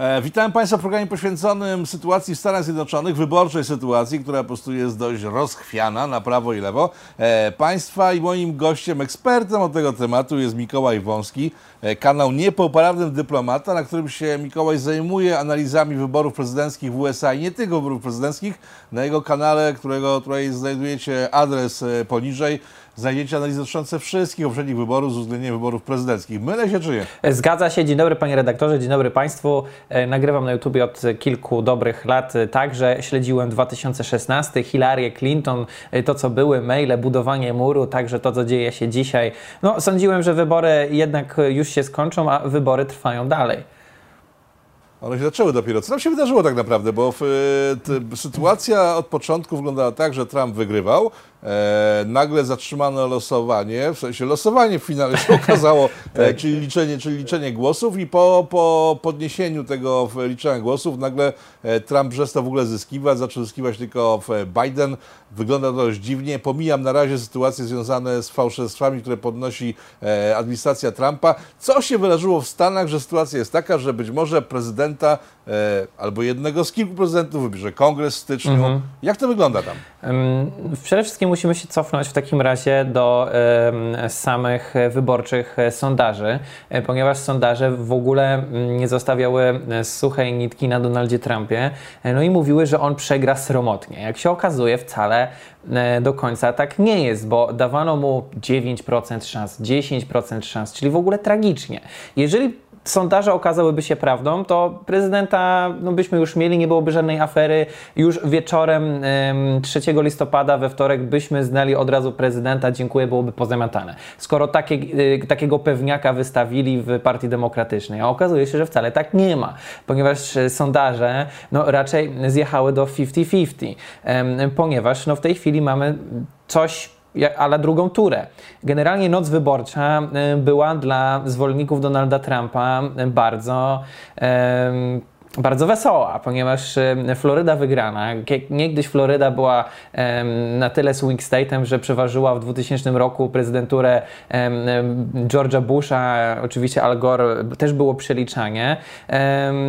E, witam Państwa w programie poświęconym sytuacji w Stanach Zjednoczonych, wyborczej sytuacji, która po prostu jest dość rozchwiana na prawo i lewo. E, państwa i moim gościem, ekspertem od tego tematu jest Mikołaj Wąski, e, kanał Niepoprawny Dyplomata, na którym się Mikołaj zajmuje analizami wyborów prezydenckich w USA i nie tylko wyborów prezydenckich. Na jego kanale, którego tutaj znajdujecie adres poniżej, znajdziecie analizy dotyczące wszystkich poprzednich wyborów z uwzględnieniem wyborów prezydenckich. Mylę się czy nie? Zgadza się. Dzień dobry panie redaktorze, dzień dobry państwu. E, Nagrywam na YouTubie od kilku dobrych lat. e, Także śledziłem 2016, Hillary Clinton, e, to co były, maile, budowanie muru, także to co dzieje się dzisiaj. No, sądziłem, że wybory jednak już się skończą, a wybory trwają dalej. One się zaczęły dopiero. Co tam się wydarzyło tak naprawdę? Bo w, e, t, sytuacja od początku wyglądała tak, że Trump wygrywał. E, nagle zatrzymano losowanie, w sensie losowanie w finale się okazało, e, czyli, liczenie, czyli liczenie głosów i po, po podniesieniu tego liczenia głosów nagle e, Trump przestał w ogóle zyskiwać, zaczął zyskiwać tylko w- Biden. Wygląda to dość dziwnie. Pomijam na razie sytuacje związane z fałszerstwami, które podnosi e, administracja Trumpa. Co się wydarzyło w Stanach, że sytuacja jest taka, że być może prezydenta e, albo jednego z kilku prezydentów wybierze kongres w styczniu. Jak to wygląda tam? Przede wszystkim musimy się cofnąć w takim razie do samych wyborczych sondaży, e, ponieważ sondaże w ogóle nie zostawiały e, suchej nitki na Donaldzie Trumpie, no i mówiły, że on przegra sromotnie. Jak się okazuje, wcale do końca tak nie jest, bo dawano mu 9% szans, 10% szans, czyli w ogóle tragicznie. Jeżeli sondaże okazałyby się prawdą, to prezydenta no byśmy już mieli, nie byłoby żadnej afery. Już wieczorem em, 3 listopada we wtorek byśmy znali od razu prezydenta, dziękuję, byłoby pozamiatane. Skoro takie, y, takiego pewniaka wystawili w Partii Demokratycznej, a okazuje się, że wcale tak nie ma, ponieważ y, sondaże no, raczej zjechały do 50-50, em, ponieważ no, w tej chwili mamy coś ale drugą turę. Generalnie noc wyborcza y, była dla zwolenników Donalda Trumpa y, bardzo. Bardzo wesoła, ponieważ Floryda wygrana. Niegdyś Floryda była na tyle swing state'em, że przeważyła w 2000 roku prezydenturę George'a Busha, oczywiście Al Gore też było przeliczanie.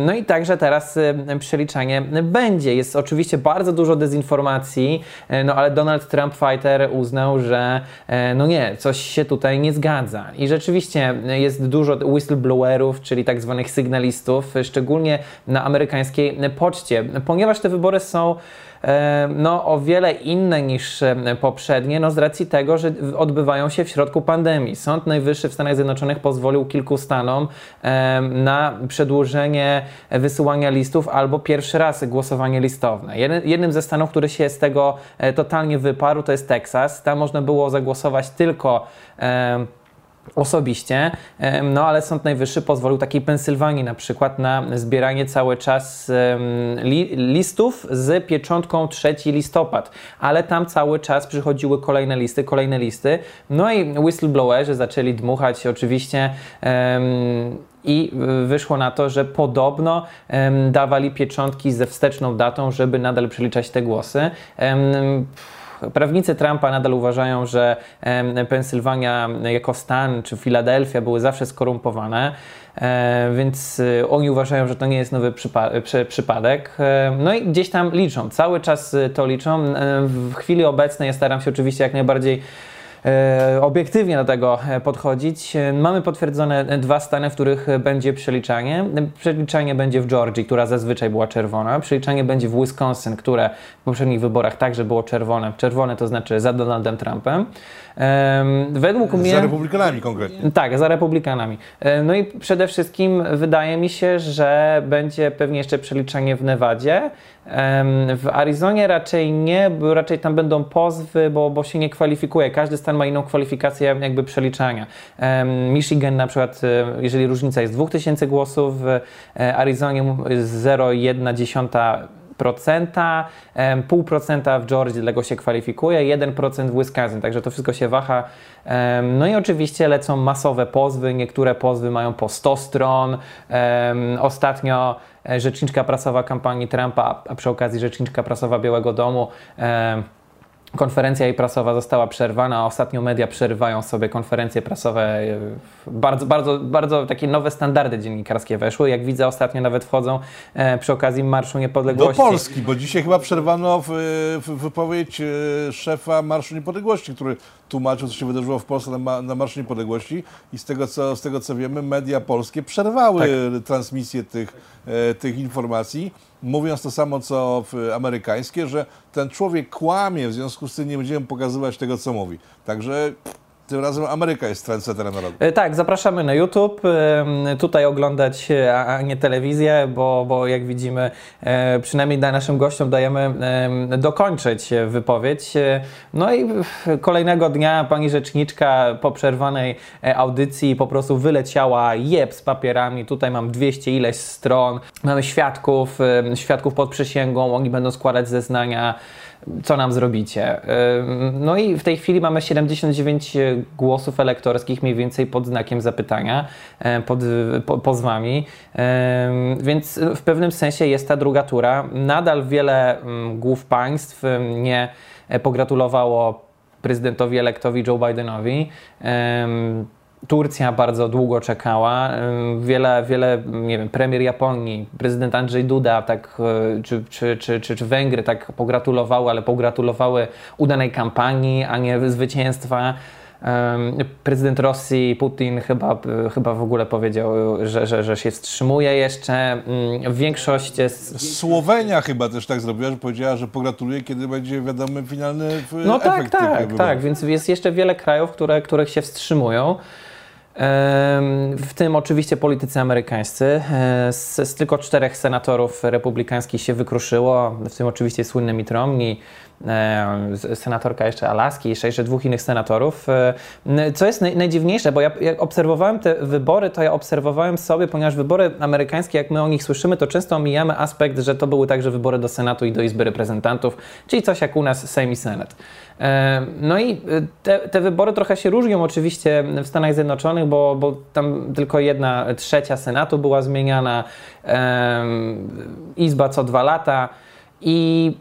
No i także teraz przeliczanie będzie. Jest oczywiście bardzo dużo dezinformacji, e, no ale Donald Trump Fighter uznał, że e, no nie, coś się tutaj nie zgadza. I rzeczywiście jest dużo whistleblowerów, czyli tak zwanych sygnalistów, szczególnie na amerykańskiej poczcie, ponieważ te wybory są e, no, o wiele inne niż e, poprzednie, no, z racji tego, że odbywają się w środku pandemii. Sąd Najwyższy w Stanach Zjednoczonych pozwolił kilku stanom e, na przedłużenie wysyłania listów albo pierwszy raz głosowanie listowne. Jednym ze stanów, który się z tego totalnie wyparł, to jest Teksas. Tam można było zagłosować tylko osobiście, no ale Sąd Najwyższy pozwolił takiej Pensylwanii na przykład na zbieranie cały czas li, listów z pieczątką 3 listopad, ale tam cały czas przychodziły kolejne listy, kolejne listy, no i whistleblowerzy zaczęli dmuchać oczywiście em, i wyszło na to, że podobno em, dawali pieczątki ze wsteczną datą, żeby nadal przeliczać te głosy. Em, Prawnicy Trumpa nadal uważają, że Pensylwania jako stan czy Filadelfia były zawsze skorumpowane, e, więc y, oni uważają, że to nie jest nowy przypa- przy, przypadek. E, No i gdzieś tam liczą, cały czas y, to liczą. E, W chwili obecnej ja staram się oczywiście jak najbardziej obiektywnie do tego e, podchodzić. E, Mamy potwierdzone e, dwa stany, w których e, będzie przeliczanie. E, Przeliczanie będzie w Georgii, która zazwyczaj była czerwona. Przeliczanie będzie w Wisconsin, które w poprzednich wyborach także było czerwone. Czerwone to znaczy za Donaldem Trumpem. Według mnie... Za republikanami konkretnie. Tak, za republikanami. No i przede wszystkim wydaje mi się, że będzie pewnie jeszcze przeliczanie w Nevadzie. W Arizonie raczej nie, bo raczej tam będą pozwy, bo, bo się nie kwalifikuje. Każdy stan ma inną kwalifikację jakby przeliczania. Michigan na przykład, e, jeżeli różnica jest 2000 głosów, w e, Arizonie 0,1 procenta, pół procenta w Georgii, dlatego się kwalifikuje, 1% w Wisconsin, także to wszystko się waha. No i oczywiście lecą masowe pozwy, niektóre pozwy mają po 100 stron. Ostatnio e, rzeczniczka prasowa kampanii Trumpa, a przy okazji rzeczniczka prasowa Białego Domu Konferencja jej prasowa została przerwana, a ostatnio media przerywają sobie konferencje prasowe e, Bardzo, bardzo, bardzo takie nowe standardy dziennikarskie weszły. Jak widzę, ostatnio nawet wchodzą e, przy okazji Marszu Do Niepodległości. Polski, bo dzisiaj chyba przerwano w, w wypowiedź e, szefa Marszu Niepodległości, który tłumaczył, co się wydarzyło w Polsce na, na Marszu Niepodległości i z tego, co, z tego co wiemy, media polskie przerwały Tak. transmisję tych, e, tych informacji, mówiąc to samo, co amerykańskie, że ten człowiek kłamie, w związku z tym nie będziemy pokazywać tego, co mówi. Także tym razem Ameryka jest trendsetterem narodu. E, Tak, zapraszamy na YouTube, tutaj oglądać, e, a nie telewizję, bo, bo jak widzimy, e, przynajmniej naszym gościom dajemy em, dokończyć wypowiedź. E, No i w- kolejnego dnia pani rzeczniczka po przerwanej audycji po prostu wyleciała jeb z papierami. Tutaj mam 200 ileś stron, mamy świadków, świadków pod przysięgą, oni będą składać zeznania co nam zrobicie. No i w tej chwili mamy 79 głosów elektorskich, mniej więcej pod znakiem zapytania, e, pod po, pozwami, więc w pewnym sensie jest ta druga tura. Nadal wiele głów państw nie e, pogratulowało prezydentowi elektowi Joe Bidenowi. Turcja bardzo długo czekała. Wiele, wiele, nie wiem, premier Japonii, prezydent Andrzej Duda, tak, y, czy, czy, czy, czy, czy Węgry tak pogratulowały, ale pogratulowały udanej kampanii, a nie zwycięstwa. Prezydent Rosji, Putin chyba, chyba w ogóle powiedział, że, że, że się wstrzymuje jeszcze. Większość jest Słowenia chyba też tak zrobiła, że powiedziała, że pogratuluje, kiedy będzie wiadomy finalny w- No tak, efekt tych tak, wyborów. tak, więc jest jeszcze wiele krajów, które, których się wstrzymują. W tym oczywiście politycy amerykańscy. E, Z, z tylko czterech senatorów republikańskich się wykruszyło, w tym oczywiście słynny Mitt Romney, z- senatorka jeszcze Alaski, jeszcze, jeszcze dwóch innych senatorów. E, Co jest naj, najdziwniejsze, bo ja jak obserwowałem te wybory, to ja obserwowałem sobie, ponieważ wybory amerykańskie, jak my o nich słyszymy, to często omijamy aspekt, że to były także wybory do Senatu i do Izby Reprezentantów, czyli coś jak u nas Sejm i Senat. E, No i e, te, te wybory trochę się różnią oczywiście w Stanach Zjednoczonych, bo, bo tam tylko jedna trzecia Senatu była zmieniana, Izba co dwa lata i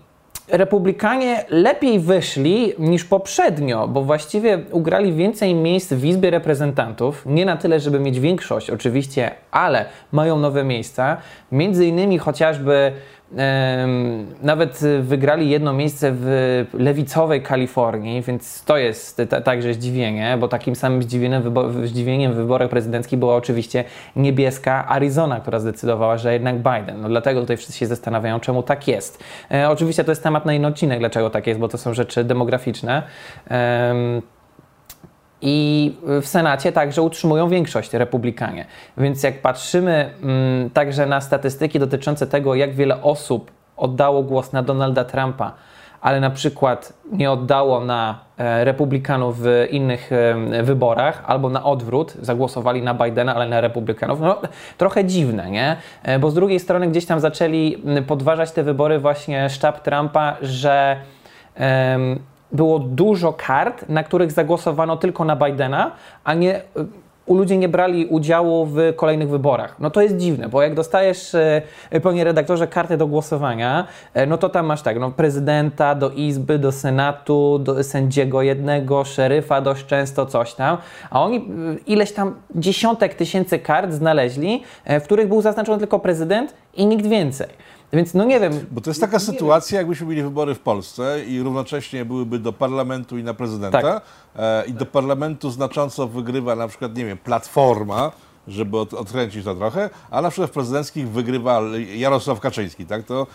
Republikanie lepiej wyszli niż poprzednio, bo właściwie ugrali więcej miejsc w Izbie Reprezentantów. Nie na tyle, żeby mieć większość, oczywiście, ale mają nowe miejsca. Między innymi chociażby nawet y, wygrali jedno miejsce w lewicowej Kalifornii, więc to jest ta, także zdziwienie, bo takim samym zdziwieniem, wybo- zdziwieniem w wyborach prezydenckich była oczywiście niebieska Arizona, która zdecydowała, że jednak Biden. No dlatego tutaj wszyscy się zastanawiają, czemu tak jest. E, oczywiście to jest temat na inny odcinek, dlaczego tak jest, bo to są rzeczy demograficzne. Em, i w Senacie także utrzymują większość republikanie. Więc jak patrzymy mm, także na statystyki dotyczące tego, jak wiele osób oddało głos na Donalda Trumpa, ale na przykład nie oddało na e, republikanów w innych e, wyborach, albo na odwrót, zagłosowali na Bidena, ale na republikanów, no trochę dziwne, nie? E, bo z drugiej strony gdzieś tam zaczęli podważać te wybory właśnie sztab Trumpa, że było dużo kart, na których zagłosowano tylko na Bidena, a nie u ludzie nie brali udziału w kolejnych wyborach. No to jest dziwne, bo jak dostajesz, e, panie redaktorze, kartę do głosowania, no to tam masz tak, no prezydenta, do izby, do senatu, do sędziego jednego, szeryfa dość często, coś tam, a oni ileś tam dziesiątek tysięcy kart znaleźli, w których był zaznaczony tylko prezydent i nikt więcej. Więc no nie wiem, Bo to jest taka sytuacja, jakbyśmy mieli wybory w Polsce i równocześnie byłyby do parlamentu i na prezydenta. Tak. E, I do parlamentu znacząco wygrywa na przykład, nie wiem, Platforma, żeby od, odkręcić to trochę, a na przykład w prezydenckich wygrywa Jarosław Kaczyński, tak? To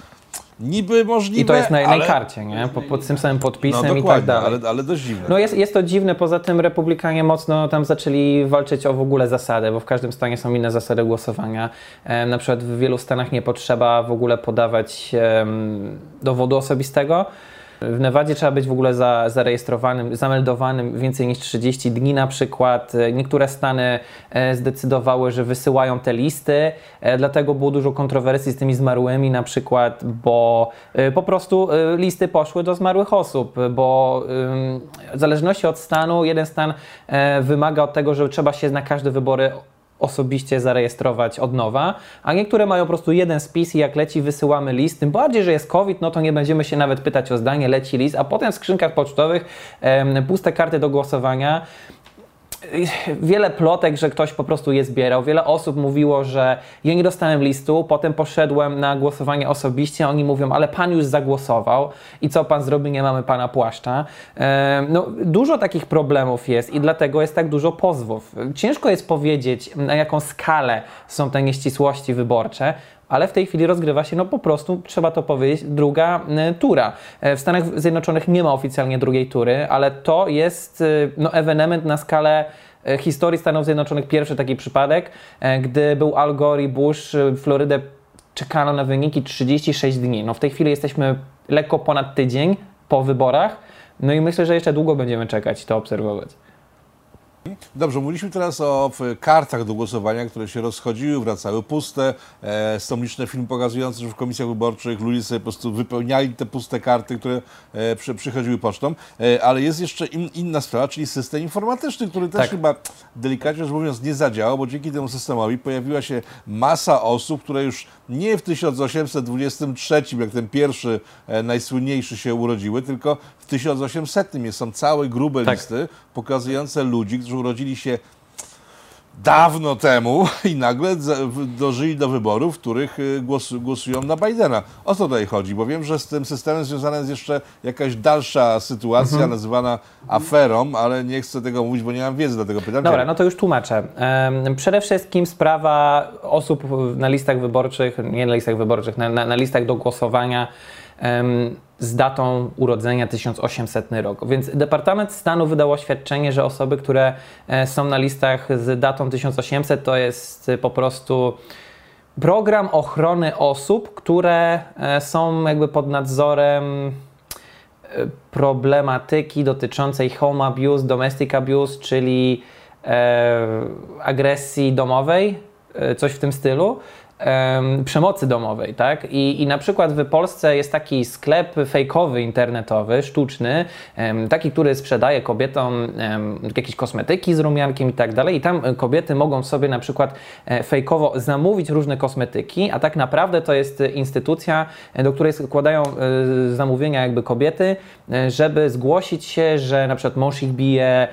niby możliwe, i to jest na jednej ale... karcie, nie? Po, pod tym samym No podpisem i tak dalej. ale, ale dość dziwne. No jest, jest to dziwne, poza tym republikanie mocno tam zaczęli walczyć o w ogóle zasady, bo w każdym stanie są inne zasady głosowania. E, na przykład w wielu stanach nie potrzeba w ogóle podawać em, dowodu osobistego. W Nevadzie trzeba być w ogóle za, zarejestrowanym, zameldowanym więcej niż 30 dni na przykład. E, Niektóre stany e, zdecydowały, że wysyłają te listy, e, dlatego było dużo kontrowersji z tymi zmarłymi na przykład, bo po prostu listy poszły do zmarłych osób, bo w zależności od stanu, jeden stan wymaga od tego, że trzeba się na każde wybory osobiście zarejestrować od nowa, a niektóre mają po prostu jeden spis i jak leci wysyłamy list, tym bardziej, że jest COVID, no to nie będziemy się nawet pytać o zdanie, leci list, a potem w skrzynkach pocztowych em, puste karty do głosowania. Wiele plotek, że ktoś po prostu je zbierał. Wiele osób mówiło, że ja nie dostałem listu, potem poszedłem na głosowanie osobiście, oni mówią, ale pan już zagłosował i co pan zrobi, nie mamy pana płaszcza. No, dużo takich problemów jest i dlatego jest tak dużo pozwów. Ciężko jest powiedzieć, na jaką skalę są te nieścisłości wyborcze, ale w tej chwili rozgrywa się, no po prostu, trzeba to powiedzieć, druga y, tura. E, w Stanach Zjednoczonych nie ma oficjalnie drugiej tury, ale to jest y, no, ewenement na skalę historii Stanów Zjednoczonych, pierwszy taki przypadek, e, gdy był Al Gore i Bush, Florydę czekano na wyniki 36 dni. No w tej chwili jesteśmy lekko ponad tydzień po wyborach, no i myślę, że jeszcze długo będziemy czekać i to obserwować. Dobrze, mówiliśmy teraz o kartach do głosowania, które się rozchodziły, wracały puste. E, są liczne filmy pokazujące, że w komisjach wyborczych ludzie sobie po prostu wypełniali te puste karty, które e, przy, przychodziły pocztą. E, ale jest jeszcze in, inna sprawa, czyli system informatyczny, który też tak. chyba delikatnie rzecz mówiąc nie zadziałał, bo dzięki temu systemowi pojawiła się masa osób, które już nie w 1823, jak ten pierwszy, e, najsłynniejszy się urodziły, tylko w 1800 są całe grube tak. listy pokazujące ludzi, którzy urodzili się dawno temu i nagle dożyli do wyborów, w których y, głosują na Bidena. O co tutaj chodzi? Bo wiem, że z tym systemem związana jest jeszcze jakaś dalsza sytuacja mhm. nazywana aferą, ale nie chcę tego mówić, bo nie mam wiedzy, dlatego pytam Dobra, no to już tłumaczę. Przede wszystkim sprawa osób na listach wyborczych, nie na listach wyborczych, na, na, na listach do głosowania z datą urodzenia 1800 rok. Więc Departament Stanu wydał oświadczenie, że osoby, które e, są na listach z datą 1800 to jest po prostu program ochrony osób, które e, są jakby pod nadzorem e, problematyki dotyczącej home abuse, domestic abuse, czyli agresji domowej, coś w tym stylu przemocy domowej, tak? I, I na przykład w Polsce jest taki sklep fejkowy internetowy, sztuczny, taki, który sprzedaje kobietom jakieś kosmetyki z rumiankiem i tak dalej. I tam kobiety mogą sobie na przykład e, fejkowo zamówić różne kosmetyki, a tak naprawdę to jest instytucja, do której składają e, zamówienia jakby kobiety, e, żeby zgłosić się, że na przykład mąż ich bije,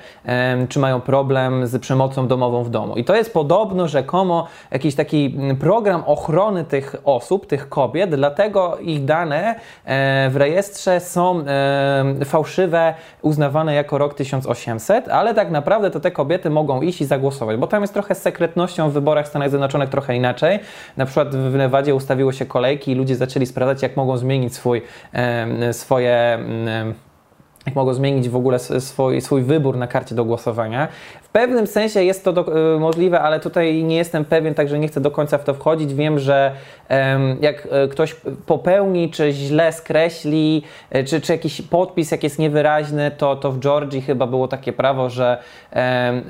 czy mają problem z przemocą domową w domu. I to jest podobno rzekomo jakiś taki program, program ochrony tych osób, tych kobiet, dlatego ich dane e, w rejestrze są e, fałszywe, uznawane jako rok 1800, ale tak naprawdę to te kobiety mogą iść i zagłosować, bo tam jest trochę z sekretnością w wyborach w Stanach Zjednoczonych trochę inaczej. Na przykład w Nevadzie ustawiło się kolejki i ludzie zaczęli sprawdzać, jak mogą zmienić swój, e, swoje jak mogą zmienić w ogóle swój, swój wybór na karcie do głosowania pewnym sensie jest to do, y, możliwe, ale tutaj nie jestem pewien, także nie chcę do końca w to wchodzić. Wiem, że jak e, ktoś popełni, czy źle skreśli, e, czy, czy jakiś podpis, jak jest niewyraźny, to, to w Georgii chyba było takie prawo, że,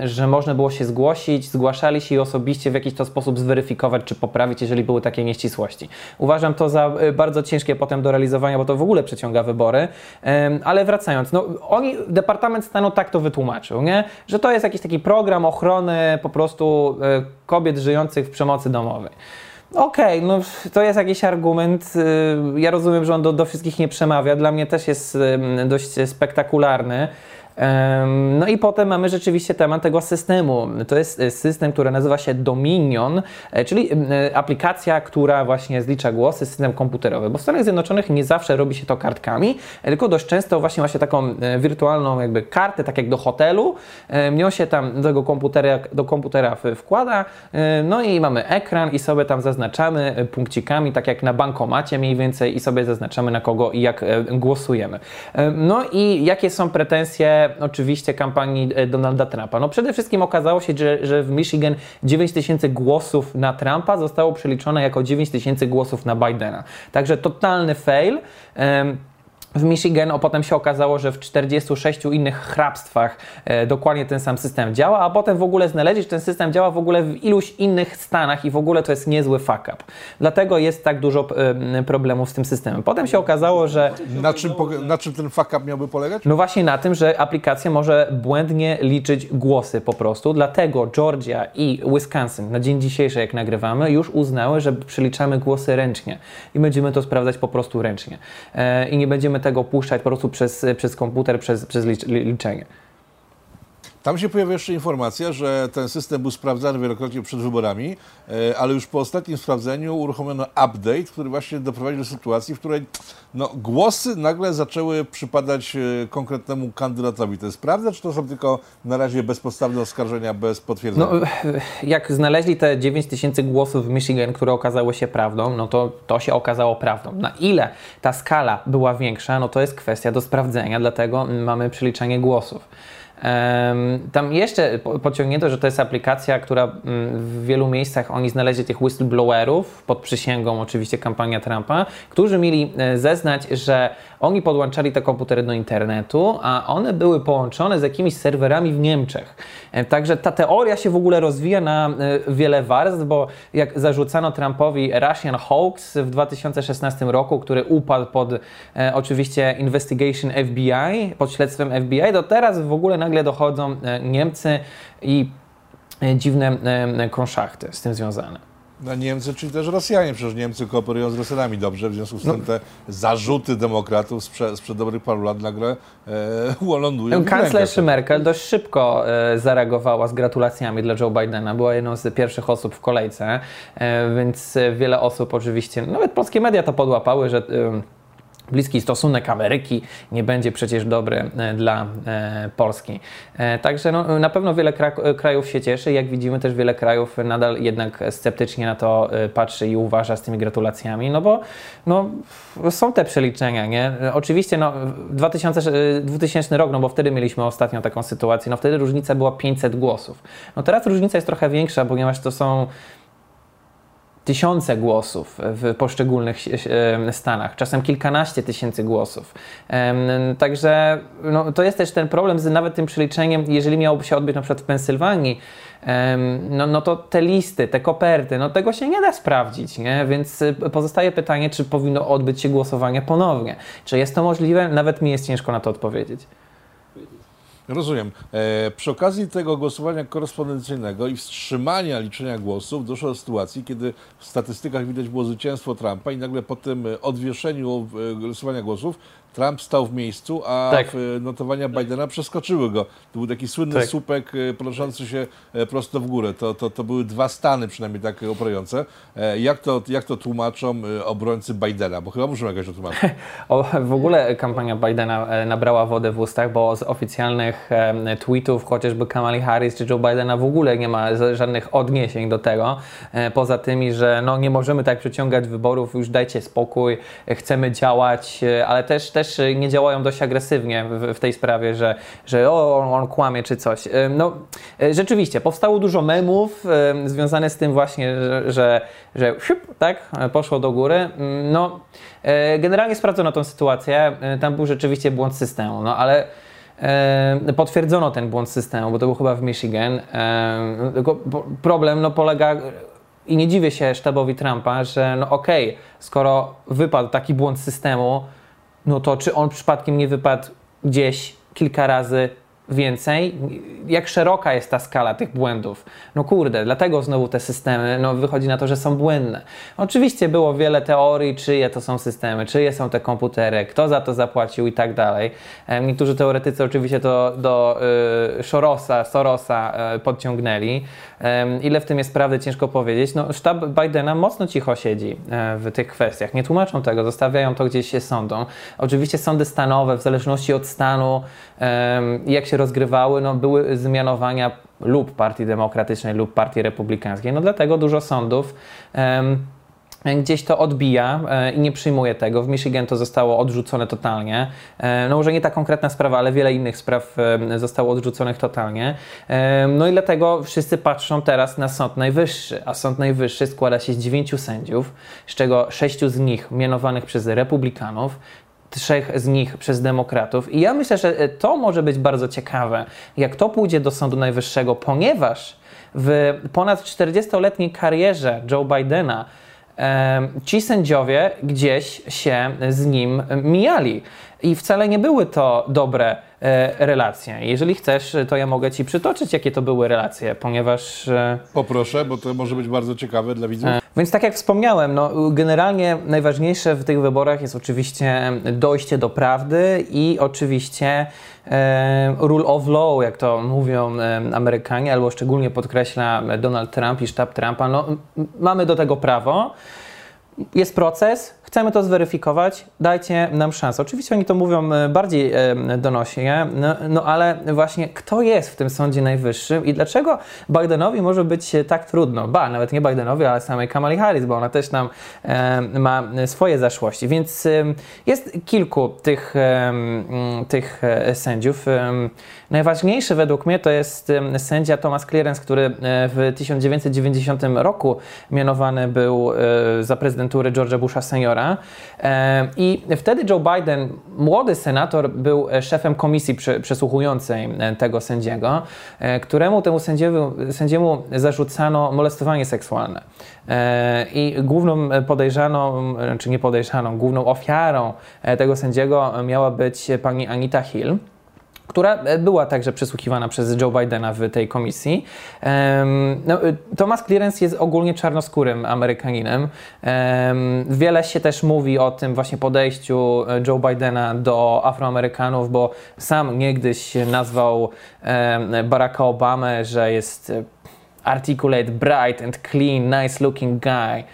że można było się zgłosić, zgłaszali się i osobiście w jakiś to sposób zweryfikować, czy poprawić, jeżeli były takie nieścisłości. Uważam to za bardzo ciężkie potem do realizowania, bo to w ogóle przeciąga wybory. Ale wracając, no oni, Departament Stanu tak to wytłumaczył, nie? że to jest jakiś taki program ochrony po prostu kobiet żyjących w przemocy domowej. Okej, okay, no to jest jakiś argument. Y, ja rozumiem, że on do, do wszystkich nie przemawia. Dla mnie też jest dość spektakularny. No i potem mamy rzeczywiście temat tego systemu. To jest e, system, który nazywa się Dominion, e, czyli e, aplikacja, która właśnie zlicza głosy, system komputerowy. Bo w Stanach Zjednoczonych nie zawsze robi się to kartkami, tylko dość często właśnie ma się taką wirtualną jakby kartę, tak jak do hotelu. Nią się tam do tego komputera, do komputera wkłada, no i mamy ekran i sobie tam zaznaczamy punkcikami, tak jak na bankomacie mniej więcej i sobie zaznaczamy na kogo i jak głosujemy. No i jakie są pretensje oczywiście kampanii e, Donalda Trumpa? No przede wszystkim okazało się, że, że w Michigan 9 tysięcy głosów na Trumpa zostało przeliczone jako 9 tysięcy głosów na Bidena. Także totalny fail w Michigan, a potem się okazało, że w 46 innych hrabstwach e, dokładnie ten sam system działa, a potem w ogóle znaleźć, że ten system działa w ogóle w iluś innych stanach i w ogóle to jest niezły fuck up. Dlatego jest tak dużo e, problemów z tym systemem. Potem się okazało, że... Na czym, na czym ten fuck up miałby polegać? No właśnie na tym, że aplikacja może błędnie liczyć głosy po prostu, dlatego Georgia i Wisconsin na dzień dzisiejszy, jak nagrywamy, już uznały, że przeliczamy głosy ręcznie i będziemy to sprawdzać po prostu ręcznie. E, I nie będziemy tego puszczać po prostu przez, przez komputer, przez, przez liczenie. Tam się pojawia jeszcze informacja, że ten system był sprawdzany wielokrotnie przed wyborami, e, ale już po ostatnim sprawdzeniu uruchomiono update, który właśnie doprowadził do sytuacji, w której no, głosy nagle zaczęły przypadać e, konkretnemu kandydatowi. To jest prawda, czy to są tylko na razie bezpodstawne oskarżenia bez potwierdzenia? No, jak znaleźli te 9 tysięcy głosów w Michigan, które okazały się prawdą, no to to się okazało prawdą. Na ile ta skala była większa, no to jest kwestia do sprawdzenia, dlatego mamy przeliczenie głosów. Tam jeszcze pociągnięto, że to jest aplikacja, która mm, w wielu miejscach oni znaleźli tych whistleblowerów, pod przysięgą oczywiście kampania Trumpa, którzy mieli e, zeznać, że oni podłączali te komputery do internetu, a one były połączone z jakimiś serwerami w Niemczech. E, także ta teoria się w ogóle rozwija na e, wiele warstw, bo jak zarzucano Trumpowi Russian hoax w 2016 roku, który upadł pod oczywiście investigation FBI, pod śledztwem FBI, to teraz w ogóle nagle dochodzą e, Niemcy i e, dziwne e, konszachty z tym związane. No Niemcy, czyli też Rosjanie, przecież Niemcy kooperują z Rosjanami dobrze, w związku z tym no. te zarzuty demokratów sprzed, sprzed dobrych paru lat nagle e, lądują Kanclerz Merkel dość szybko e, zareagowała z gratulacjami dla Joe Bidena. Była jedną z pierwszych osób w kolejce, e, więc wiele osób oczywiście, nawet polskie media to podłapały, że e, bliski stosunek Ameryki nie będzie przecież dobry e, dla e, Polski. E, także no, na pewno wiele krajów się cieszy, jak widzimy też wiele krajów nadal jednak sceptycznie na to patrzy i uważa z tymi gratulacjami, no bo no, są te przeliczenia, nie? Oczywiście no, 2000, 2000 rok, no bo wtedy mieliśmy ostatnią taką sytuację, no wtedy różnica była 500 głosów. No teraz różnica jest trochę większa, ponieważ to są tysiące głosów w poszczególnych stanach, czasem kilkanaście tysięcy głosów. Także no, to jest też ten problem z nawet tym przeliczeniem, jeżeli miałoby się odbyć na przykład w Pensylwanii, no, no to te listy, te koperty, no tego się nie da sprawdzić, nie? więc y, pozostaje pytanie, czy powinno odbyć się głosowanie ponownie. Czy jest to możliwe? Nawet mi jest ciężko na to odpowiedzieć. Rozumiem. E, przy okazji tego głosowania korespondencyjnego i wstrzymania liczenia głosów doszło do sytuacji, kiedy w statystykach widać było zwycięstwo Trumpa i nagle po tym odwieszeniu e, głosowania głosów Trump stał w miejscu, a tak. notowania Bidena przeskoczyły go. To był taki słynny tak. słupek e, podnoszący się e, prosto w górę. To, to, to były dwa stany przynajmniej tak operujące. E, jak to, jak to tłumaczą obrońcy Bidena? Bo chyba muszą jakoś to tłumaczyć. O, w ogóle kampania Bidena nabrała wodę w ustach, bo z oficjalnych tweetów chociażby Kamali Harris czy Joe Bidena w ogóle nie ma żadnych odniesień do tego. Poza tymi, że no, nie możemy tak przeciągać wyborów, już dajcie spokój, chcemy działać, ale też, też też nie działają dość agresywnie w, w tej sprawie, że, że o, on, on, kłamie czy coś. No, e, rzeczywiście, powstało dużo memów związanych z tym właśnie, że, że, że tak, poszło do góry. Mm, no, generalnie sprawdzono tą sytuację. Tam był rzeczywiście błąd systemu, no ale potwierdzono ten błąd systemu, bo to był chyba w Michigan. Tylko problem no, polega i nie dziwię się sztabowi Trumpa, że no okej, okay, skoro wypadł taki błąd systemu, no to czy on przypadkiem nie wypadł gdzieś kilka razy więcej, jak szeroka jest ta skala tych błędów. No kurde, dlatego znowu te systemy, no wychodzi na to, że są błędne. Oczywiście było wiele teorii, czyje to są systemy, czyje są te komputery, kto za to zapłacił i tak dalej. Niektórzy teoretycy oczywiście to do y, Sorosa, Sorosa y, podciągnęli. Ile w tym jest prawdy, ciężko powiedzieć. No, sztab Bidena mocno cicho siedzi e, w tych kwestiach. Nie tłumaczą tego, zostawiają to gdzieś się sądą. Oczywiście sądy stanowe, w zależności od stanu, jak się rozgrywały, no, były zmianowania lub Partii Demokratycznej, lub Partii Republikańskiej. No dlatego dużo sądów gdzieś to odbija e, i nie przyjmuje tego. W Michigan to zostało odrzucone totalnie. E, no może nie ta konkretna sprawa, ale wiele innych spraw e, zostało odrzuconych totalnie. No i dlatego wszyscy patrzą teraz na Sąd Najwyższy, a Sąd Najwyższy składa się z dziewięciu sędziów, z czego sześciu z nich mianowanych przez republikanów, trzech z nich przez demokratów. I ja myślę, że to może być bardzo ciekawe, jak to pójdzie do Sądu Najwyższego, ponieważ w ponad 40-letniej karierze Joe Bidena ci sędziowie gdzieś się z nim mijali. I wcale nie były to dobre e, relacje. Jeżeli chcesz, to ja mogę Ci przytoczyć, jakie to były relacje, ponieważ. E, Poproszę, bo to może być bardzo ciekawe dla widzów. e, więc tak jak wspomniałem, no, generalnie najważniejsze w tych wyborach jest oczywiście dojście do prawdy i oczywiście rule of law, jak to mówią Amerykanie, albo szczególnie podkreśla Donald Trump i sztab Trumpa. No, mamy do tego prawo. Jest proces, chcemy to zweryfikować, dajcie nam szansę. Oczywiście oni to mówią e, bardziej e, donośnie, no, no ale właśnie kto jest w tym Sądzie Najwyższym i dlaczego Bidenowi może być e, tak trudno? Ba, nawet nie Bidenowi, ale samej Kamali Harris, bo ona też tam e, ma swoje zaszłości. Więc jest kilku tych, e, m, tych sędziów. Najważniejszy według mnie to jest sędzia Thomas Clearance, który w 1990 roku mianowany był za prezydentury George'a Busha seniora. E, I wtedy Joe Biden, młody senator, był e, szefem komisji prze- przesłuchującej e, tego sędziego, e, któremu temu sędziemu, sędziemu zarzucano molestowanie seksualne. I główną podejrzaną, czy nie podejrzaną, główną ofiarą tego sędziego miała być pani Anita Hill która e, była także przesłuchiwana przez Joe Bidena w tej komisji. No, y, Thomas Clearance jest ogólnie czarnoskórym Amerykaninem. Em, Wiele się też mówi o tym właśnie podejściu e, Joe Bidena do Afroamerykanów, bo sam niegdyś nazwał Baracka Obamę, że jest e, articulate, bright and clean, nice looking guy.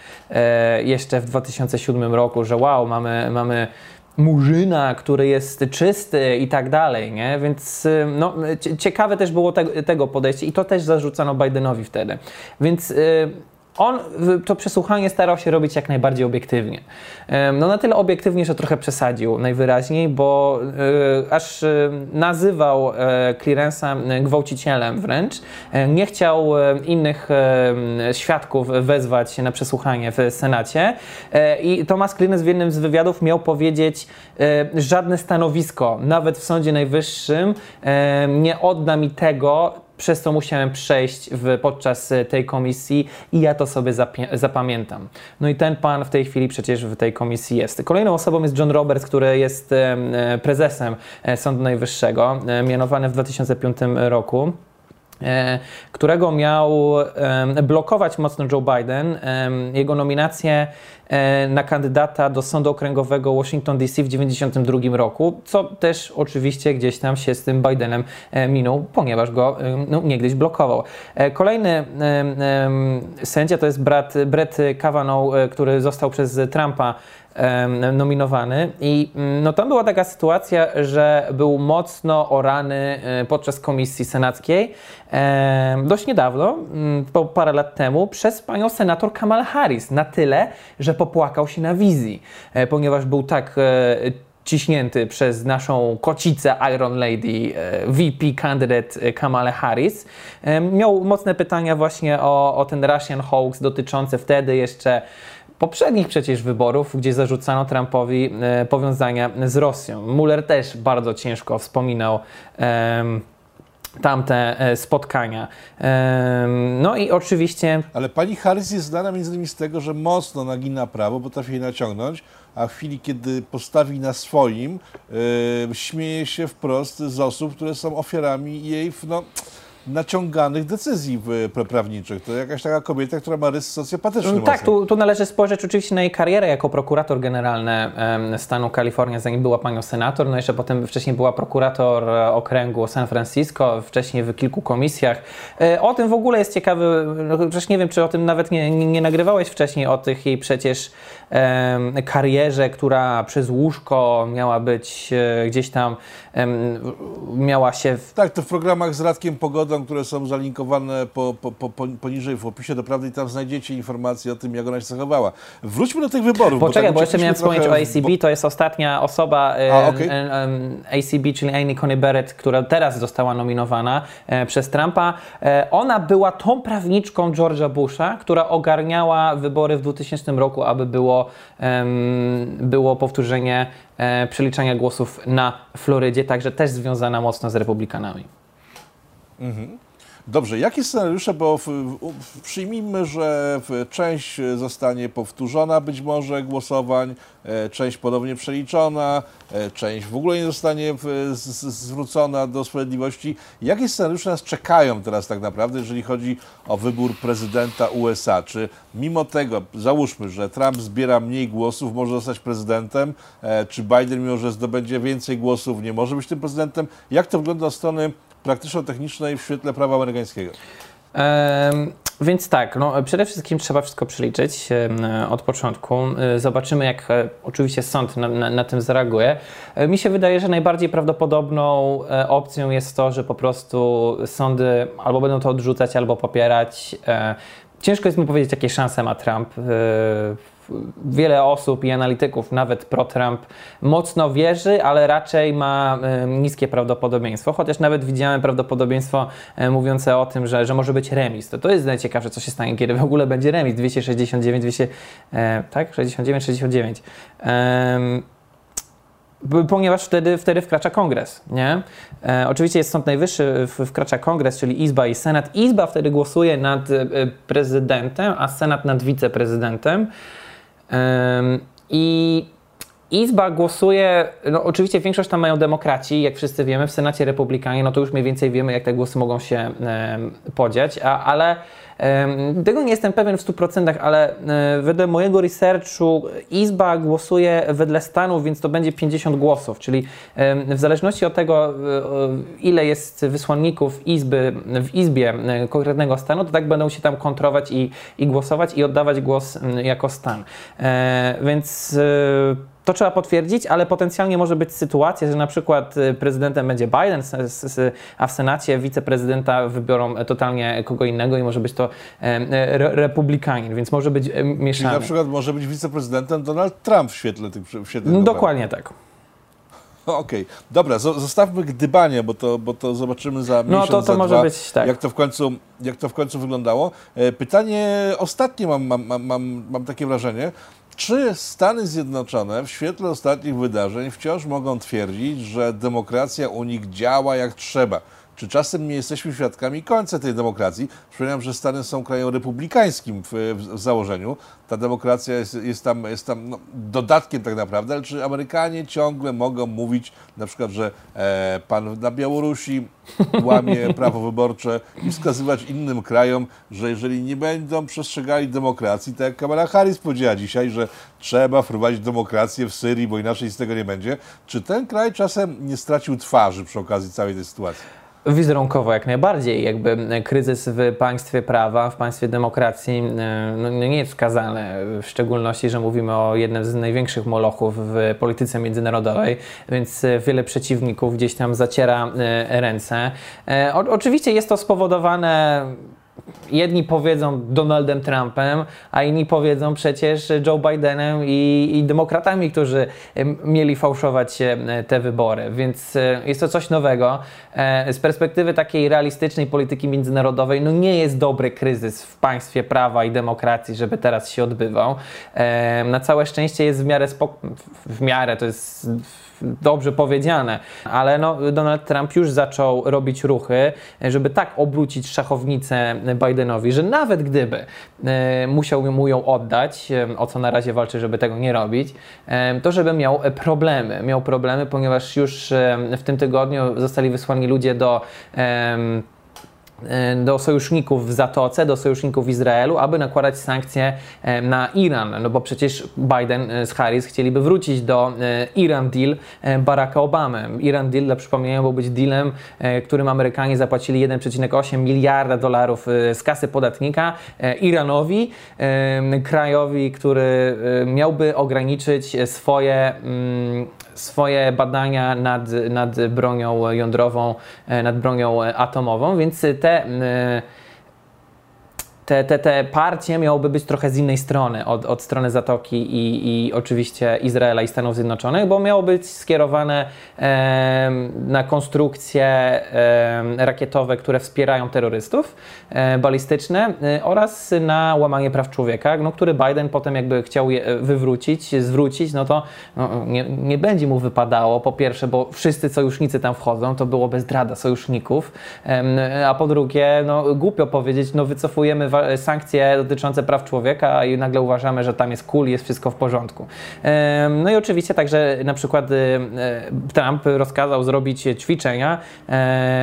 Jeszcze w 2007 roku, że wow, mamy, mamy murzyna, który jest czysty i tak dalej, nie? Więc y, no, cie- ciekawe też było te, tego podejście i to też zarzucano Bidenowi wtedy. Więc y, on w- to przesłuchanie starał się robić jak najbardziej obiektywnie. No na tyle obiektywnie, że trochę przesadził najwyraźniej, bo y, aż y, nazywał e, Clearance'a e, gwałcicielem wręcz. E, Nie chciał e, innych świadków wezwać na przesłuchanie w Senacie i Thomas Clearance w jednym z wywiadów miał powiedzieć żadne stanowisko, nawet w Sądzie Najwyższym nie odda mi tego, przez co musiałem przejść w, podczas e, tej komisji i ja to sobie zapamiętam. No i ten pan w tej chwili przecież w tej komisji jest. Kolejną osobą jest John Roberts, który jest e, prezesem e, Sądu Najwyższego, mianowany w 2005 roku którego miał blokować mocno Joe Biden. Jego nominację e, na kandydata do Sądu Okręgowego Washington DC w 1992 roku, co też oczywiście gdzieś tam się z tym Bidenem e, minął, ponieważ go no, niegdyś blokował. E, Kolejny sędzia to jest brat, Brett Kavanaugh, e, który został przez Trumpa nominowany i mm, no tam była taka sytuacja, że był mocno orany e, podczas komisji senackiej dość niedawno, mm, po parę lat temu, przez panią senator Kamal Harris na tyle, że popłakał się na wizji, e, ponieważ był tak e, ciśnięty przez naszą kocicę Iron Lady, VP candidate Kamala Harris. Miał mocne pytania właśnie o, o ten Russian hoax dotyczący wtedy jeszcze poprzednich przecież wyborów, gdzie zarzucano Trumpowi e, powiązania z Rosją. Mueller też bardzo ciężko wspominał tamte e, spotkania. No i oczywiście Ale pani Harris jest znana między innymi z tego, że mocno nagina prawo, potrafi je naciągnąć, a w chwili, kiedy postawi na swoim, yy, śmieje się wprost z osób, które są ofiarami jej no, naciąganych decyzji prawniczych. To jakaś taka kobieta, która ma rys socjopatyczny Mm, Tak, tu, tu należy spojrzeć oczywiście na jej karierę jako prokurator generalny stanu Kalifornia, zanim była panią senator, no jeszcze potem wcześniej była prokurator e, okręgu San Francisco, wcześniej w kilku komisjach. E, O tym w ogóle jest ciekawy, no, przecież nie wiem, czy o tym nawet nie, nie, nagrywałeś wcześniej, o tych jej przecież karierze, która przez łóżko miała być e, gdzieś tam, miała się w Tak, to w programach z Radkiem Które są zalinkowane po, po, po, po- poniżej w opisie do prawdy i tam znajdziecie informacje o tym, jak ona się zachowała. Wróćmy do tych wyborów. Poczekaj, tak bo jeszcze miałem wspomnieć o trochę ACB, to jest ostatnia osoba A, em, ACB, czyli Amy Coney Barrett, która teraz została nominowana e, przez Trumpa. E, ona była tą prawniczką George'a Busha, która ogarniała wybory w 2000 roku, aby było, było powtórzenie e, przeliczania głosów na Florydzie, także też związana mocno z republikanami. Dobrze, jakie scenariusze, bo w, w, przyjmijmy, że część zostanie powtórzona być może głosowań, e, część ponownie przeliczona, e, część w ogóle nie zostanie w, z, zwrócona do sprawiedliwości. Jakie scenariusze nas czekają teraz tak naprawdę, jeżeli chodzi o wybór prezydenta USA? Czy mimo tego, załóżmy, że Trump zbiera mniej głosów, może zostać prezydentem, e, czy Biden, mimo że zdobędzie więcej głosów, nie może być tym prezydentem? Jak to wygląda od strony praktyczno-technicznej w świetle prawa amerykańskiego? Um, więc tak, no, przede wszystkim trzeba wszystko przeliczyć od początku. E, zobaczymy, jak e, oczywiście sąd na, na, na, tym zareaguje. E, mi się wydaje, że najbardziej prawdopodobną opcją jest to, że po prostu sądy albo będą to odrzucać, albo popierać. Ciężko jest mi powiedzieć, jakie szanse ma Trump wiele osób i analityków, nawet pro-Trump, mocno wierzy, ale raczej ma niskie prawdopodobieństwo. Chociaż nawet widziałem prawdopodobieństwo mówiące o tym, że, że może być remis. To, to jest najciekawsze, co się stanie, kiedy w ogóle będzie remis. 269, 200, e, tak? 69, 69. Um, ponieważ wtedy, wtedy wkracza kongres, nie? E, oczywiście jest Sąd Najwyższy, wkracza kongres, czyli Izba i Senat. Izba wtedy głosuje nad e, prezydentem, a Senat nad wiceprezydentem. I Izba głosuje, no oczywiście większość tam mają demokraci, jak wszyscy wiemy, w Senacie Republikanie, no to już mniej więcej wiemy, jak te głosy mogą się podziać, ale tego nie jestem pewien w 100%, ale e, wedle mojego researchu Izba głosuje wedle stanów, więc to będzie 50 głosów, czyli w zależności od tego, e, ile jest wysłanników Izby w Izbie e, konkretnego stanu, to tak będą się tam kontrować i, i głosować i oddawać głos jako stan. Więc to trzeba potwierdzić, ale potencjalnie może być sytuacja, że na przykład y, prezydentem będzie Biden, a w Senacie wiceprezydenta wybiorą totalnie kogo innego i może być to republikanin, więc może być mieszane. Czyli na przykład może być wiceprezydentem Donald Trump w świetle tych w świetle no, Dokładnie tak. Okej, okay. dobra, zostawmy gdybanie, bo to, bo to zobaczymy za no, miesiąc, to, to może dwa, być, tak. jak, to w końcu, jak to w końcu wyglądało. E, pytanie ostatnie mam, mam, mam, mam takie wrażenie, czy Stany Zjednoczone w świetle ostatnich wydarzeń wciąż mogą twierdzić, że demokracja u nich działa jak trzeba? Czy czasem nie jesteśmy świadkami końca tej demokracji? Przypominam, że Stany są krajem republikańskim w, w założeniu. Ta demokracja jest, jest tam, jest tam no, dodatkiem tak naprawdę, ale czy Amerykanie ciągle mogą mówić na przykład, że e, pan na Białorusi łamie prawo wyborcze i wskazywać innym krajom, że jeżeli nie będą przestrzegali demokracji, tak jak Kamala Harris powiedziała dzisiaj, że trzeba wprowadzić demokrację w Syrii, bo inaczej z tego nie będzie, czy ten kraj czasem nie stracił twarzy przy okazji całej tej sytuacji? Wizerunkowo jak najbardziej. Jakby kryzys w państwie prawa, w państwie demokracji e, no, nie jest wskazany, w szczególności, że mówimy o jednym z największych molochów w polityce międzynarodowej, więc wiele przeciwników gdzieś tam zaciera e, ręce. E, o, oczywiście jest to spowodowane jedni powiedzą Donaldem Trumpem, a inni powiedzą przecież Joe Bidenem i, i demokratami, którzy mieli fałszować te wybory. Więc e, jest to coś nowego. E, z perspektywy takiej realistycznej polityki międzynarodowej, no nie jest dobry kryzys w państwie prawa i demokracji, żeby teraz się odbywał. E, na całe szczęście jest w miarę spokojny, w miarę to jest dobrze powiedziane, ale no, Donald Trump już zaczął robić ruchy, żeby tak obrócić szachownicę Bidenowi, że nawet gdyby e, musiał mu ją oddać, e, o co na razie walczy, żeby tego nie robić, e, to żeby miał problemy. Miał problemy, ponieważ już w tym tygodniu zostali wysłani ludzie do do sojuszników w Zatoce, do sojuszników Izraelu, aby nakładać sankcje e, na Iran, no bo przecież Biden e, z Harris chcieliby wrócić do Iran Deal Baracka Obamy. Iran Deal, dla przypomnienia, był być dealem, którym Amerykanie zapłacili 1,8 miliarda dolarów z kasy podatnika Iranowi, krajowi, który miałby ograniczyć swoje mm, swoje badania nad, nad bronią jądrową, e, nad bronią atomową, więc te te, te, te partie miałoby być trochę z innej strony, od, od strony Zatoki i, i oczywiście Izraela i Stanów Zjednoczonych, bo miało być skierowane e, na konstrukcje e, rakietowe, które wspierają terrorystów e, balistyczne e, oraz na łamanie praw człowieka, no, który Biden potem jakby chciał je wywrócić, zwrócić, no to no, nie, nie będzie mu wypadało, po pierwsze, bo wszyscy sojusznicy tam wchodzą, to byłoby zdrada sojuszników, e, a po drugie, no głupio powiedzieć, no wycofujemy sankcje dotyczące praw człowieka i nagle uważamy, że tam jest cool, jest wszystko w porządku. No i oczywiście także na przykład y, y, Trump rozkazał zrobić ćwiczenia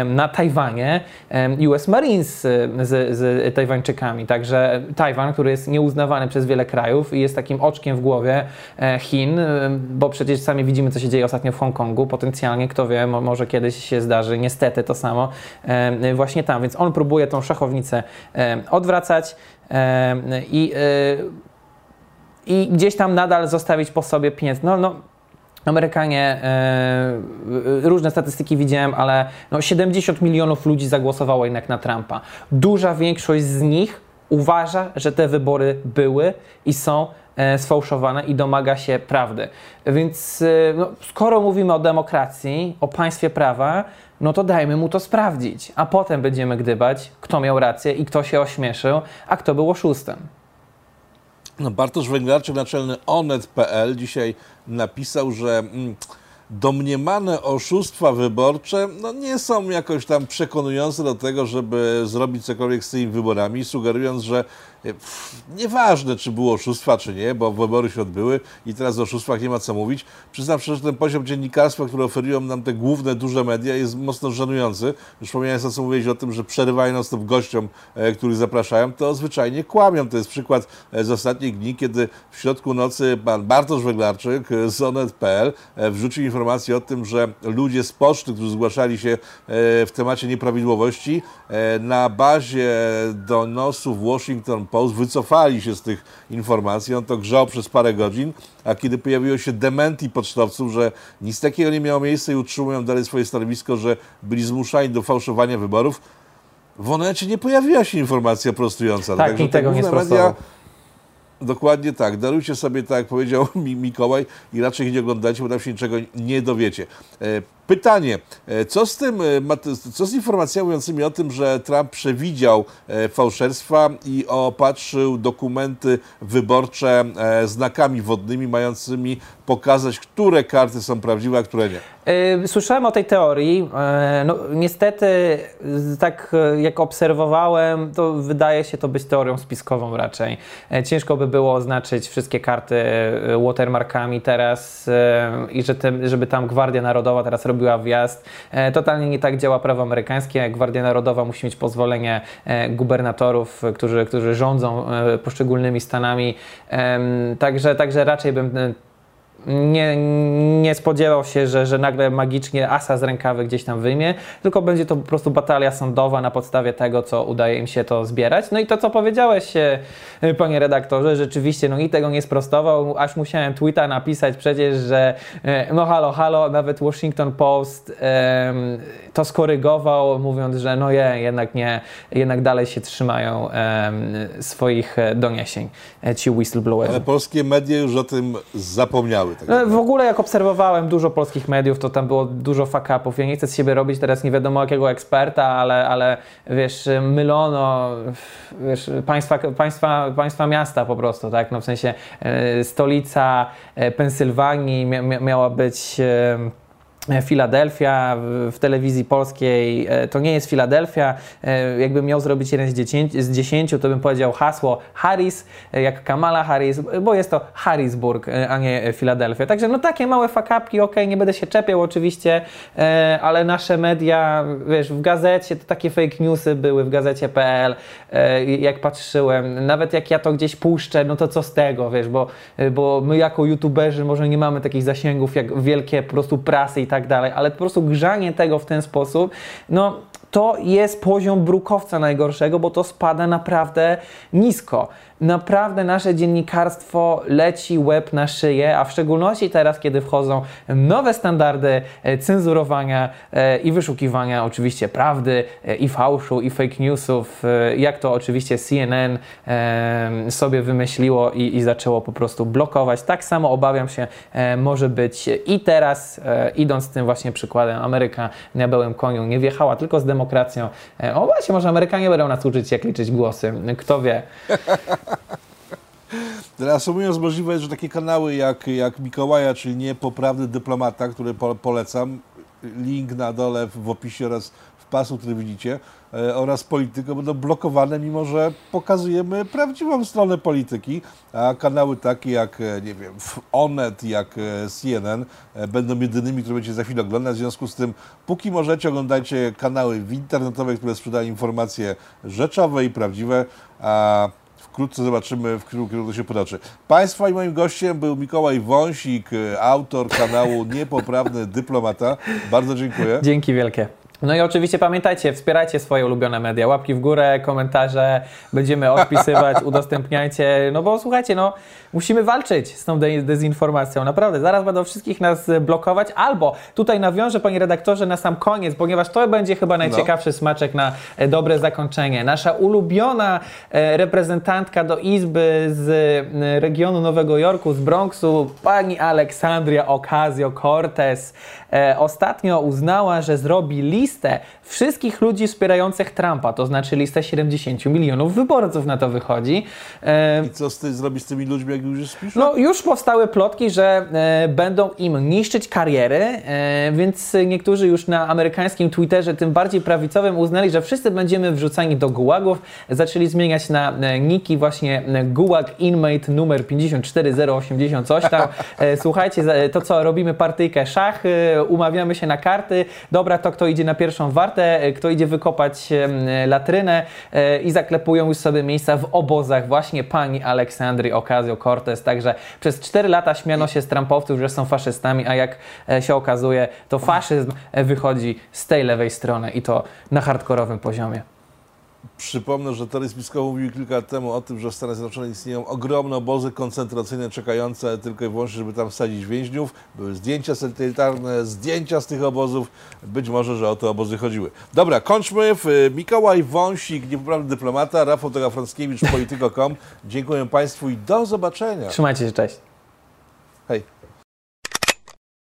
na Tajwanie US Marines z, z Tajwańczykami. Także Tajwan, który jest nieuznawany przez wiele krajów i jest takim oczkiem w głowie e, Chin, bo przecież sami widzimy, co się dzieje ostatnio w Hongkongu. Potencjalnie, kto wie, może kiedyś się zdarzy niestety to samo właśnie tam. Więc on próbuje tą szachownicę odwracać i i gdzieś tam nadal zostawić po sobie pieniądze. No, no, Amerykanie, e, różne statystyki widziałem, ale no 70 milionów ludzi zagłosowało jednak na Trumpa. Duża większość z nich uważa, że te wybory były i są e, sfałszowane i domaga się prawdy. Więc e, no, skoro mówimy o demokracji, o państwie prawa, no to dajmy mu to sprawdzić, a potem będziemy gdybać, kto miał rację i kto się ośmieszył, a kto był oszustem. No, Bartosz Węglarczyk, naczelny onet.pl dzisiaj napisał, że mm, domniemane oszustwa wyborcze no, nie są jakoś tam przekonujące do tego, żeby zrobić cokolwiek z tymi wyborami, sugerując, że Nieważne, czy było oszustwa, czy nie, bo wybory się odbyły i teraz o oszustwach nie ma co mówić. Przyznam szczerze, że ten poziom dziennikarstwa, który oferują nam te główne, duże media, jest mocno żenujący. Już wspomniałem, co mówiłeś o tym, że przerywają nas to gościom, e, których zapraszają, to zwyczajnie kłamią. To jest przykład e, z ostatnich dni, kiedy w środku nocy pan Bartosz Weglarczyk z onet.pl e, wrzucił informację o tym, że ludzie z poczty, którzy zgłaszali się w temacie nieprawidłowości, na bazie donosów Washington Post wycofali się z tych informacji. On to grzał przez parę godzin, a kiedy pojawiło się dementi pocztowców, że nic takiego nie miało miejsca i utrzymują dalej swoje stanowisko, że byli zmuszani do fałszowania wyborów, w Onecie nie pojawiła się informacja prostująca. Tak, Także i tego nie media Dokładnie tak. Darujcie sobie, tak jak powiedział Mikołaj, i raczej ich nie oglądajcie, bo tam się niczego nie dowiecie. E, pytanie, e, co z tym, e, co z informacjami mówiącymi o tym, że Trump przewidział fałszerstwa i opatrzył dokumenty wyborcze znakami wodnymi mającymi pokazać, które karty są prawdziwe, a które nie? Słyszałem o tej teorii. No, niestety, tak jak obserwowałem, to wydaje się to być teorią spiskową raczej. Ciężko by było oznaczyć wszystkie karty e, watermarkami teraz e, i że żeby tam Gwardia Narodowa teraz robiła wjazd. E, totalnie nie tak działa prawo amerykańskie. Gwardia Narodowa musi mieć pozwolenie gubernatorów, którzy, którzy rządzą poszczególnymi stanami. Także, także raczej bym nie, nie spodziewał się, że, że nagle magicznie asa z rękawy gdzieś tam wyjmie, tylko będzie to po prostu batalia sądowa na podstawie tego, co udaje im się to zbierać. No i to, co powiedziałeś, e, panie redaktorze, rzeczywiście, no i tego nie sprostował, aż musiałem tweeta napisać przecież, że e, no halo, halo, nawet Washington Post to skorygował, mówiąc, że no je, jednak nie, jednak dalej się trzymają swoich e, doniesień, ci whistleblowerzy. Ale polskie media już o tym zapomniały. Tak no, w ogóle jak obserwowałem dużo polskich mediów, to tam było dużo fuck-upów. Ja nie chcę z siebie robić teraz nie wiadomo jakiego eksperta, ale, ale wiesz, mylono wiesz, państwa, państwa, państwa miasta po prostu, tak? No w sensie e, stolica e, Pensylwanii mia, miała być... E, Filadelfia w telewizji polskiej e, to nie jest Filadelfia. E, jakbym miał zrobić jeden z, dziesięciu, to bym powiedział hasło Harris, jak Kamala Harris, bo jest to Harrisburg, a nie Filadelfia. Także no takie małe fakapki, ok, nie będę się czepiał oczywiście, ale nasze media, wiesz, w gazecie to takie fake newsy były, w gazecie.pl, jak patrzyłem, nawet jak ja to gdzieś puszczę, no to co z tego, wiesz, bo, bo my jako youtuberzy może nie mamy takich zasięgów jak wielkie po prostu prasy i tak tak dalej, ale po prostu grzanie tego w ten sposób, no to jest poziom brukowca najgorszego, bo to spada naprawdę nisko. Naprawdę nasze dziennikarstwo leci łeb na szyję, a w szczególności teraz, kiedy wchodzą nowe standardy e, cenzurowania e, i wyszukiwania oczywiście prawdy e, i fałszu i fake newsów, jak to oczywiście CNN sobie wymyśliło i, i zaczęło po prostu blokować. Tak samo obawiam się może być i teraz, idąc tym właśnie przykładem, Ameryka na białym koniu nie wjechała tylko z demokracją. O właśnie, może Amerykanie będą nas uczyć, jak liczyć głosy. Kto wie. Reasumując, możliwe jest, że takie kanały jak, jak Mikołaja, czyli Niepoprawny Dyplomata, który po, polecam, link na dole w, opisie oraz w pasu, który widzicie, e, oraz Polityko będą blokowane, mimo że pokazujemy prawdziwą stronę polityki, a kanały takie jak, e, nie wiem, Onet, jak e, CNN e, będą jedynymi, które będziecie za chwilę oglądać. W związku z tym, póki możecie, oglądajcie kanały internetowe, które sprzedają informacje rzeczowe i prawdziwe, a Wkrótce zobaczymy, w którym kierunku się potoczy. Państwa i moim gościem był Mikołaj Wąsik, autor kanału Niepoprawny Dyplomata. Bardzo dziękuję. Dzięki wielkie. No i oczywiście pamiętajcie, wspierajcie swoje ulubione media. Łapki w górę, komentarze, będziemy odpisywać, udostępniajcie. No bo słuchajcie, no musimy walczyć z tą de- dezinformacją. Naprawdę, zaraz będą wszystkich nas blokować. Albo tutaj nawiążę, panie redaktorze, na sam koniec, ponieważ to będzie chyba najciekawszy smaczek na e, dobre zakończenie. Nasza ulubiona e, reprezentantka do Izby z e, regionu Nowego Jorku, z Bronxu, pani Aleksandria Ocasio-Cortez, ostatnio uznała, że zrobi listę wszystkich ludzi wspierających Trumpa, to znaczy listę 70 milionów wyborców na to wychodzi. E, I co z ty zrobić z tymi ludźmi, jak już spiszą? no, już powstały plotki, że e, będą im niszczyć kariery, e, więc niektórzy już na amerykańskim Twitterze, tym bardziej prawicowym, uznali, że wszyscy będziemy wrzucani do gułagów. Zaczęli zmieniać na e, niki właśnie e, gułag inmate numer 54080 coś tam. E, słuchajcie, to co, robimy partyjkę szach, umawiamy się na karty. Dobra, to kto idzie na pierwszą wartę, e, kto idzie wykopać e, latrynę e, i zaklepują już sobie miejsca w obozach właśnie pani Aleksandry Ocasio-Cortez. Także przez 4 lata śmiano się z Trumpowców, że są faszystami, a jak się okazuje, to faszyzm wychodzi z tej lewej strony i to na hardkorowym poziomie. Przypomnę, że Tory Spiskow mówił kilka lat temu o tym, że w Stanach Zjednoczonych istnieją ogromne obozy koncentracyjne czekające tylko i wyłącznie, żeby tam wsadzić więźniów. Były zdjęcia satelitarne, zdjęcia z tych obozów. Być może, że o te obozy chodziły. Dobra, kończmy. W- Mikołaj Wąsik, niepoprawny dyplomata, Rafał Tegafrąckiewicz, polityko.com. Dziękuję Państwu i do zobaczenia. Trzymajcie się, cześć. Hej.